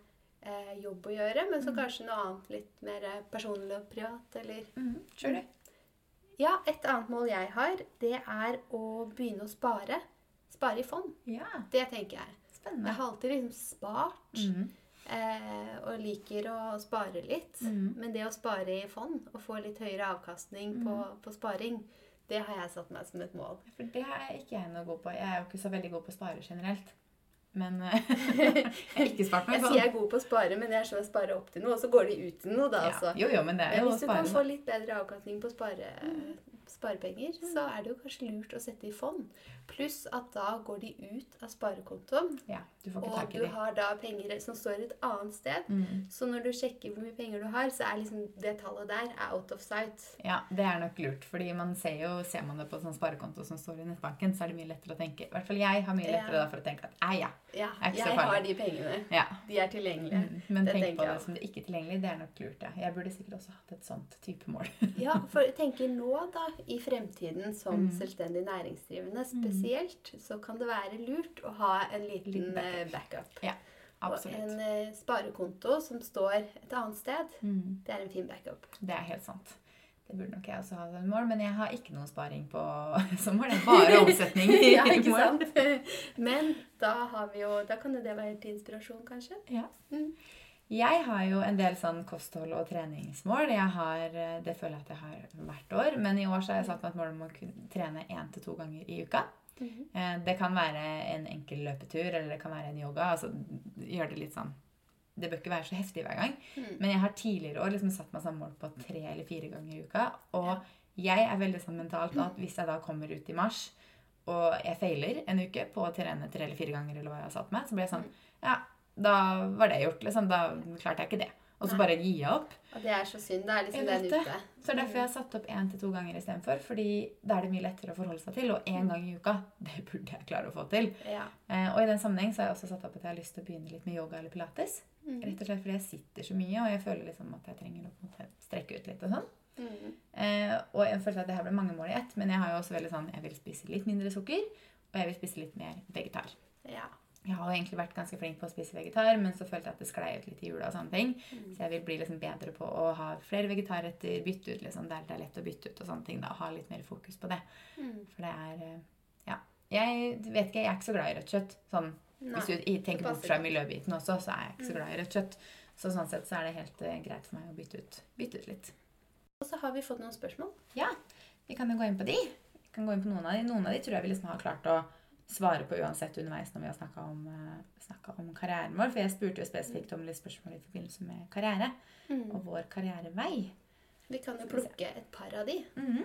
eh, jobb å gjøre, men så Mm. kanskje noe annet litt mer eh, personlig og privat, eller mm. Kjør. Ja, et annet mål jeg har, det er å begynne å spare. Spare i fond. Ja, Det tenker jeg. spennende. Jeg har alltid liksom spart, Mm. eh, og liker å spare litt. Mm. Men det å spare i fond og få litt høyere avkastning på, Mm. på sparing, det har jeg satt meg som et mål. For det er ikke jeg noe god på. Jeg er jo ikke så veldig god på å spare generelt. Men eh, jeg har ikke spart meg Jeg sier jeg er god på å spare, men jeg er sånn jeg sparer opp til noe, og så går det ut til noe, da. Ja. altså. Jo, jo, men det er Men jo å hvis du kan få litt bedre avkastning på spare, sparepenger, så er det jo kanskje lurt å sette i fond. Pluss at da går de ut av sparekontoen, Ja, du får ikke og du har da penger som står et annet sted. Mm. Så når du sjekker hvor mye penger du har, så er liksom det tallet der er out of sight. Ja, det er nok lurt. fordi man ser jo, ser man det på sånn sparekonto som står i nettbanken, så er det mye lettere å tenke I hvert fall jeg har mye lettere da for å tenke at ei, ja. Ja, Er jeg farlig. har de pengene. ja. De er tilgjengelige. Mm. Men Det tenk på det som det ikke tilgjengelig. Det er nok lurt, ja. Jeg burde sikkert også hatt et sånt type mål. Ja, for tenker nå da, i fremtiden som Mm. selvstendig næringsdrivende spesielt, så kan det være lurt å ha en liten Liten backup. eh, backup. Og Absolutt. en eh, sparekonto som står et annet sted, Mm. det er en fin backup. Det er helt sant. Det burde nok jeg også ha som mål, men jeg har ikke noe sparing på som mål. Det er bare omsetning ja, ikke sant? Men da har vi jo, da kan det være til inspirasjon, kanskje. Ja. Mm. Jeg har jo en del sånn kosthold- og treningsmål. Jeg har, det føler jeg at jeg har hvert år. Men i år så har jeg satt meg et mål om å kunne trene én til to ganger i uka. Mm -hmm. Det kan være en enkel løpetur, eller det kan være en yoga. altså Gjør det litt sånn Det bør ikke være så heftig hver gang. Mm. Men jeg har tidligere år liksom satt meg som mål på tre eller fire ganger i uka. Og jeg er veldig sånn mentalt at hvis jeg da kommer ut i mars, og jeg feiler en uke på å trene tre eller fire ganger, eller hva jeg har satt meg, så blir jeg sånn Ja, da var det gjort. liksom. Da klarte jeg ikke det. Og så bare gi opp. Og det er så synd. Det er liksom den ute. Så er derfor jeg har satt opp én til to ganger istedenfor. Fordi da er det mye lettere å forholde seg til. Og én gang i uka, det burde jeg klare å få til. Ja. Eh, og i den sammenheng så har jeg også satt opp at jeg har lyst til å begynne litt med yoga eller pilates. Mm. Rett og slett fordi jeg sitter så mye, og jeg føler liksom at jeg trenger å strekke ut litt og sånn. Mm. Eh, og jeg føler at det her ble mange mål i ett, men jeg har jo også veldig sånn Jeg vil spise litt mindre sukker, og jeg vil spise litt mer vegetar. Ja. Jeg har jo egentlig vært ganske flink på å spise vegetar, men så følte jeg at det sklei ut litt i jula og sånne ting. Mm. Så jeg vil bli liksom bedre på å ha flere vegetarretter, bytte ut liksom der det er lett å bytte ut og sånne ting. da, Ha litt mer fokus på det. Mm. For det er eh, Ja. Jeg vet ikke, jeg er ikke så glad i rødt kjøtt. Sånn, Nei. hvis du tenker bort fra miljøbiten også, så er jeg ikke så Mm. glad i rødt kjøtt. Så sånn sett så er det helt uh, greit for meg å bytte ut, bytte ut litt. Og så har vi fått noen spørsmål. Ja. Vi kan jo gå inn på de. Vi kan gå inn på Noen av de Noen av de tror jeg vi liksom har klart å svare på uansett underveis når vi har snakka om, eh, om karrieren vår. For jeg spurte jo spesifikt om litt spørsmål i forbindelse med karriere Mm. og vår karrierevei. Vi kan jo plukke et par av de. Mhm.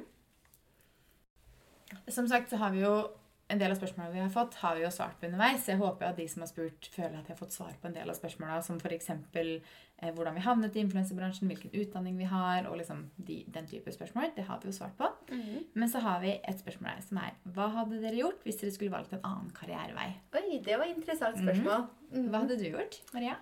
Som sagt så har vi jo en del av spørsmålene vi har fått, har vi jo svart på underveis. Jeg håper at de som har spurt, føler at de har fått svar på en del av spørsmåla, som f.eks. Eh, hvordan vi havnet i influensebransjen, hvilken utdanning vi har, og liksom de, den type spørsmål. Det har vi jo svart på. Mhm. Men så har vi et spørsmål her som er Hva hadde dere gjort hvis dere skulle valgt en annen karrierevei? Oi, det var et interessant spørsmål. Mhm. Hva hadde du gjort, Maria?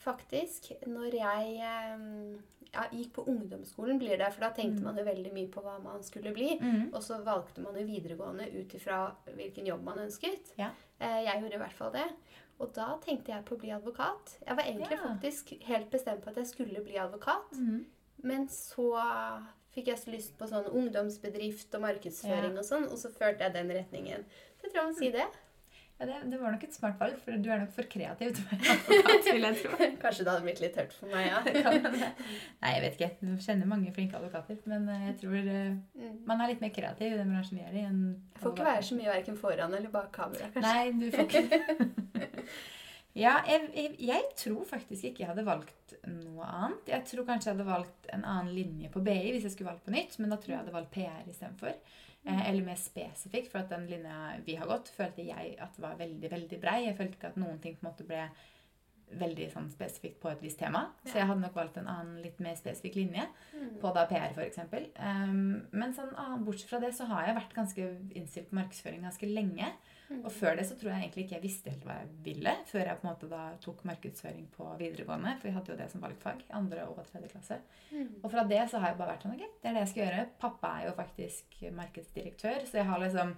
Faktisk, når jeg eh, ja, gikk på ungdomsskolen, blir det, for da tenkte Mm. man jo veldig mye på hva man skulle bli. Og så valgte man jo videregående ut ifra hvilken jobb man ønsket. Ja. Eh, Jeg gjorde i hvert fall det. Og da tenkte jeg på å bli advokat. Jeg var egentlig Ja. faktisk helt bestemt på at jeg skulle bli advokat. Mm. Men så fikk jeg så lyst på sånn ungdomsbedrift og markedsføring og sånn, og så førte jeg den retningen. Så jeg tror jeg må si det. Ja, det, det var nok et smart valg, for du er nok for kreativ til å være advokat, vil jeg tro. Kanskje det hadde blitt litt tørt for meg, ja. Nei, jeg vet ikke. Du kjenner mange flinke advokater, men eh, jeg tror eh, Mm. man er litt mer kreativ i den bransjen vi er i. enn Jeg får ikke være så mye verken foran eller bak kamera, kanskje. Nei, du får ikke Ja, jeg, jeg, jeg tror faktisk ikke jeg hadde valgt noe annet. Jeg tror kanskje jeg hadde valgt en annen linje på BI hvis jeg skulle valgt på nytt, men da tror jeg jeg hadde valgt PR istedenfor. Eh, eller mer spesifikt, for at den linja vi har gått, følte jeg at var veldig, veldig brei. Jeg følte ikke at noen ting på en måte ble veldig sånn spesifikt på et visst tema. Så jeg hadde nok valgt en annen, litt mer spesifikk linje Mm. på da PR f.eks. Um, men sånn, ah, bortsett fra det så har jeg vært ganske innstilt på markedsføring ganske lenge. Og før det så tror jeg egentlig ikke jeg visste helt hva jeg ville, før jeg på en måte da tok markedsføring på videregående. For vi hadde jo det som valgfag. Andre og tredje klasse. Mm. Og fra det så har jeg bare vært sånn ok, det er det jeg skal gjøre. Pappa er jo faktisk markedsdirektør, så jeg har liksom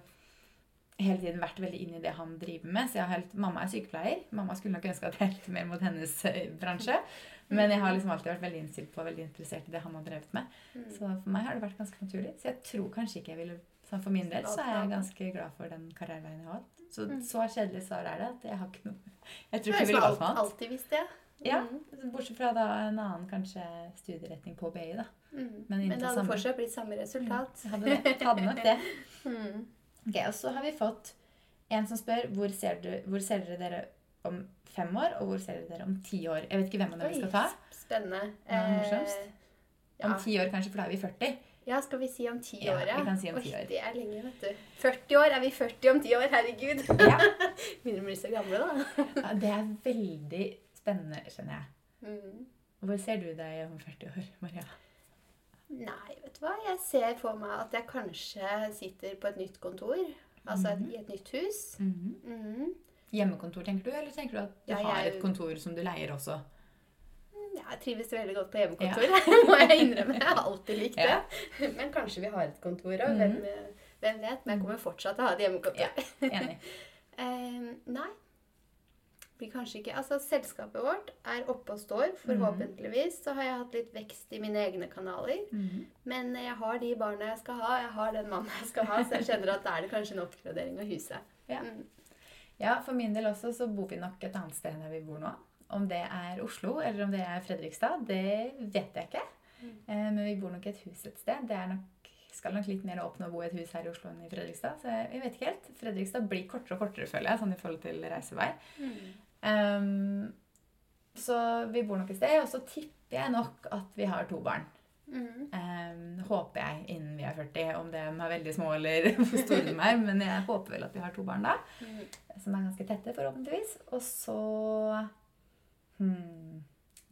hele tiden vært veldig inn i det han driver med. Så jeg har helt, Mamma er sykepleier. Mamma skulle nok ønske at jeg gikk mer mot hennes eh, bransje. Men jeg har liksom alltid vært veldig innstilt på og veldig interessert i det han har drevet med. Mm. Så for meg har det vært ganske naturlig. Så jeg tror kanskje ikke jeg ville sånn For min del så er jeg ganske glad for den karriereveien jeg har hatt. Så Mm. så kjedelig svar er det at jeg har ikke noe Jeg tror ikke jeg ville valgt noe annet. alltid visste jeg. Ja. Mm. Bortsett fra da en annen kanskje studieretning på BI, da. Mm. Men Men, det hadde fortsatt blitt samme resultat. Mm. hadde, det. hadde nok det. Mm. Ok, Og så har vi fått en som spør hvor ser, du, hvor ser dere dere om fem år, og hvor ser dere dere om ti år? Jeg vet ikke hvem av dere vi skal ta. Spennende. Eh, Om ti år kanskje, for da er vi 40. ja, skal vi si om ti år, ja? vi kan si om ti år. Det er lenge, vet du. 40 år. Er vi 40 om ti år? Herregud. Ja. Begynner å bli så gamle, da. Ja, Det er veldig spennende, skjønner jeg. Mm. Hvor ser du deg om 40 år, Maria? Nei, vet du hva? Jeg ser for meg at jeg kanskje sitter på et nytt kontor. Altså mm -hmm. i et nytt hus. Mm. Hjemmekontor, tenker du, eller tenker du at du Ja, har et kontor som du leier også? Jeg trives veldig godt på hjemmekontor, må jeg innrømme. Jeg har alltid likt det. Ja. Men kanskje vi har et kontor òg. Mhm. hvem, hvem vet? Men jeg kommer fortsatt til å ha et hjemmekontor. Ja. Enig. Eh, nei. Blir kanskje ikke Altså, selskapet vårt er oppe og står, forhåpentligvis. Så har jeg hatt litt vekst i mine egne kanaler. Mhm. Men jeg har de barna jeg skal ha, jeg har den mannen jeg skal ha, så jeg kjenner at da er det kanskje en oppgradering av huset. Ja. Mm. Ja, for min del også så bor vi nok et annet sted enn vi bor nå. Om det er Oslo eller om det er Fredrikstad, det vet jeg ikke. Mm. Eh, Men vi bor nok i et hus et sted. Det er nok skal nok litt mer nå å bo i et hus her i Oslo enn i Fredrikstad. Så jeg, vet ikke helt. Fredrikstad blir kortere og kortere, føler jeg, sånn i forhold til reisevei. Ehm, så vi bor nok et sted, og så tipper jeg nok at vi har to barn. Mm. Um, håper jeg innen vi er 40, om de er veldig små eller hvor store de er. Men jeg håper vel at vi har to barn da, mm. som er ganske tette, forhåpentligvis. Og så hmm,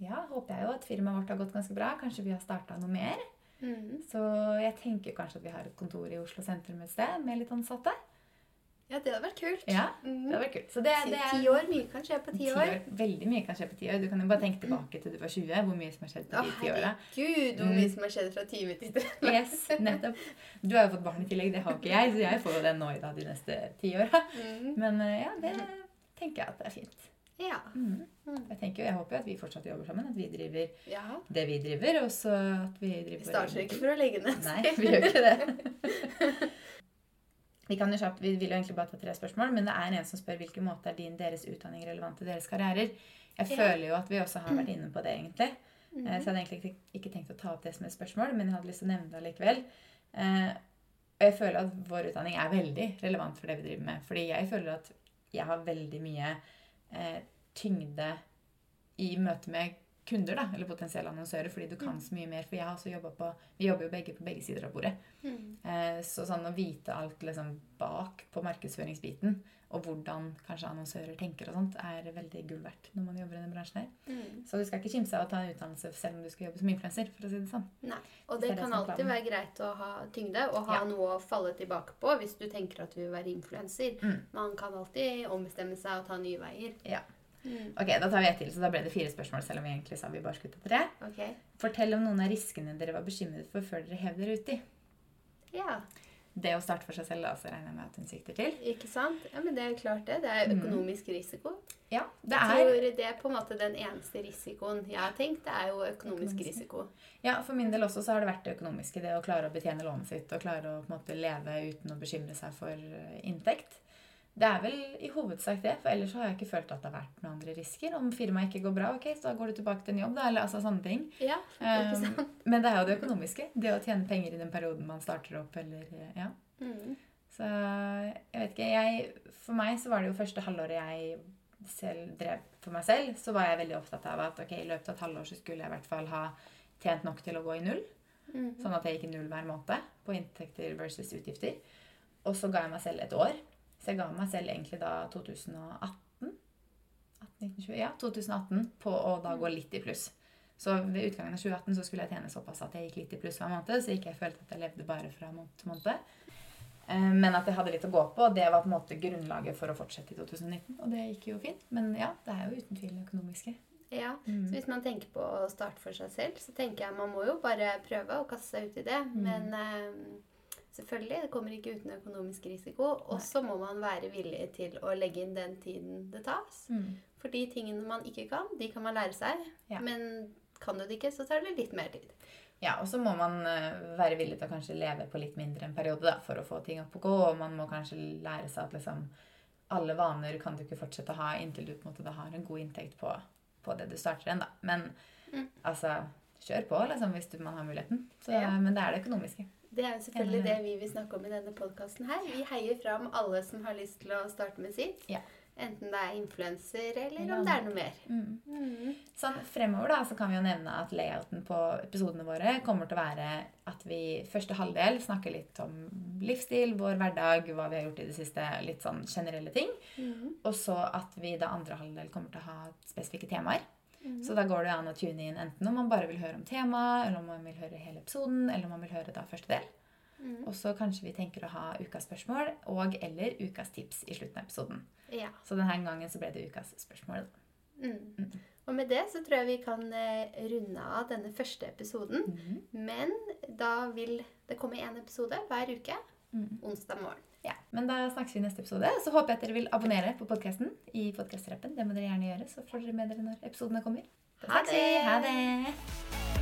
Ja, håper jeg jo at firmaet vårt har gått ganske bra. Kanskje vi har starta noe mer. Mm. Så jeg tenker kanskje at vi har et kontor i Oslo sentrum et sted med litt ansatte. Ja, det hadde vært kult. Ja, Mhm. det hadde vært kult. Så det, det er ti år, mye kan skje på ti år. år. Veldig mye kan skje på ti år. Du kan jo bare tenke tilbake til du var 20, hvor mye som har skjedd på de ti åra. herregud, hvor Mm. mye som har skjedd fra time til 30. Yes, nettopp. Du har jo fått barn i tillegg, det har ikke jeg, så jeg får jo det nå i dag de neste ti åra. Men eh, ja, det tenker jeg at det er fint. Ja. Mhm. Mm. Jeg tenker jo, jeg håper jo at vi fortsatt jobber sammen, at vi driver ja. det vi driver, og så at vi driver Vi starter ikke for å legge ned. Nei, vi gjør ikke det. Vi, kan jo kjapt, vi vil jo egentlig bare ta tre spørsmål, men det er en som spør hvilken måte er din deres utdanning relevant til deres karrierer. Jeg Ja. føler jo at vi også har vært inne på det, egentlig. Mhm. Eh, Så jeg hadde egentlig ikke, tenkt å ta opp det som et spørsmål, men jeg hadde lyst til å nevne det likevel. Eh, Og jeg føler at vår utdanning er veldig relevant for det vi driver med. Fordi jeg føler at jeg har veldig mye tyngde i møte med kunder, da, eller potensielle annonsører, fordi du kan så mye mer. For jeg har også jobbet på Vi jobber jo begge på begge sider av bordet. Mm. Eh, Så sånn å vite alt liksom bak på markedsføringsbiten, og hvordan kanskje annonsører tenker og sånt, er veldig gull verdt når man jobber i den bransjen her. Mm. Så du skal ikke kimse av å ta en utdannelse selv om du skal jobbe som influenser, for å si det sånn. Nei. Og det det kan alltid være greit å ha tyngde og ha Ja. noe å falle tilbake på hvis du tenker at du vil være influenser. Mm. Man kan alltid ombestemme seg og ta nye veier. Ja. Mm. Ok, da tar vi ett til, så da ble det fire spørsmål, selv om vi egentlig sa vi bare skulle ta tre. Okay. Fortell om noen av riskene dere var bekymret for før dere hev dere uti. Ja, Det å starte for seg selv, da, så regner jeg med at hun sikter til. ikke sant? Ja, men det er klart det. Det er økonomisk økonomisk risiko. Ja, det Jeg er tror det er på en måte den eneste risikoen jeg har tenkt. Det er jo økonomisk Økonomisk. risiko. Ja, for min del også så har det vært det økonomiske. Det å klare å betjene lånet sitt og klare å på en måte leve uten å bekymre seg for eh, inntekt. Det er vel i hovedsak det, for ellers har jeg ikke følt at det har vært noen andre risker. Om firmaet ikke går bra, ok, så da går du tilbake til en jobb, da, eller altså sånne ting. Ja, ikke Um, sant? men det er jo det økonomiske. Det å tjene penger i den perioden man starter opp, eller eh, ja. Mm. Så jeg vet ikke, jeg, For meg så var det jo første halvåret jeg selv drev for meg selv, så var jeg veldig opptatt av at ok, i løpet av et halvår så skulle jeg i hvert fall ha tjent nok til å gå i null. Mm. Sånn at jeg gikk i null hver måned på inntekter versus utgifter. Og så ga jeg meg selv et år. Så jeg ga meg selv egentlig da 2018. 18, ja, 2018 på å da gå litt i pluss. Så ved utgangen av 2018 så skulle jeg tjene såpass at jeg gikk litt i pluss hver måned, så ikke jeg følte at jeg levde bare fra måned til måned. Eh, Men at jeg hadde litt å gå på, og det var på en måte grunnlaget for å fortsette i 2019. Og det gikk jo fint. Men ja, det er jo uten tvil det økonomiske. Ja, Mm. så Hvis man tenker på å starte for seg selv, så tenker jeg man må jo bare prøve å kaste seg ut i det. Mm. Men eh, selvfølgelig, det kommer ikke uten økonomisk risiko. Og så må man være villig til å legge inn den tiden det tas. Mm. For de tingene man ikke kan, de kan man lære seg. Ja. Men kan du det ikke, så tar det litt mer tid. Ja, og så må man eh, være villig til å kanskje leve på litt mindre en periode da, for å få ting opp og gå. Og man må kanskje lære seg at liksom, alle vaner kan du ikke fortsette å ha inntil du på en måte da har en god inntekt på, på det du starter en. da. Men Mm. altså, kjør på liksom, hvis du, man har muligheten. Så, Ja. Men det er det økonomiske. Det er jo selvfølgelig det vi vil snakke om i denne podkasten her. Vi heier fram alle som har lyst til å starte med sitt. Ja. Enten det er influenser, eller om det er noe mer. Mm. Mm. Sånn, fremover da, så kan vi jo nevne at layouten på episodene våre kommer til å være at vi første halvdel snakker litt om livsstil, vår hverdag, hva vi har gjort i det siste, litt sånn generelle ting. Mm. Og så at vi da andre halvdel kommer til å ha spesifikke temaer. Mm. Så da går det an å tune inn enten om man bare vil høre om temaet, eller om man vil høre hele episoden, eller om man vil høre da første del. Mm. Og så kanskje vi tenker å ha ukas spørsmål og eller ukas tips i slutten av episoden. Ja. Så denne gangen så ble det ukas spørsmål. Mm. Mm. Og med det så tror jeg vi kan eh, runde av denne første episoden. Mhm. Men da vil det komme én episode hver uke Mm. onsdag morgen. Ja, men da snakkes vi i neste episode. Så håper jeg at dere vil abonnere på podkasten i podkastrappen. Det må dere gjerne gjøre, så får dere med dere når episodene kommer. Ha det! Ha det!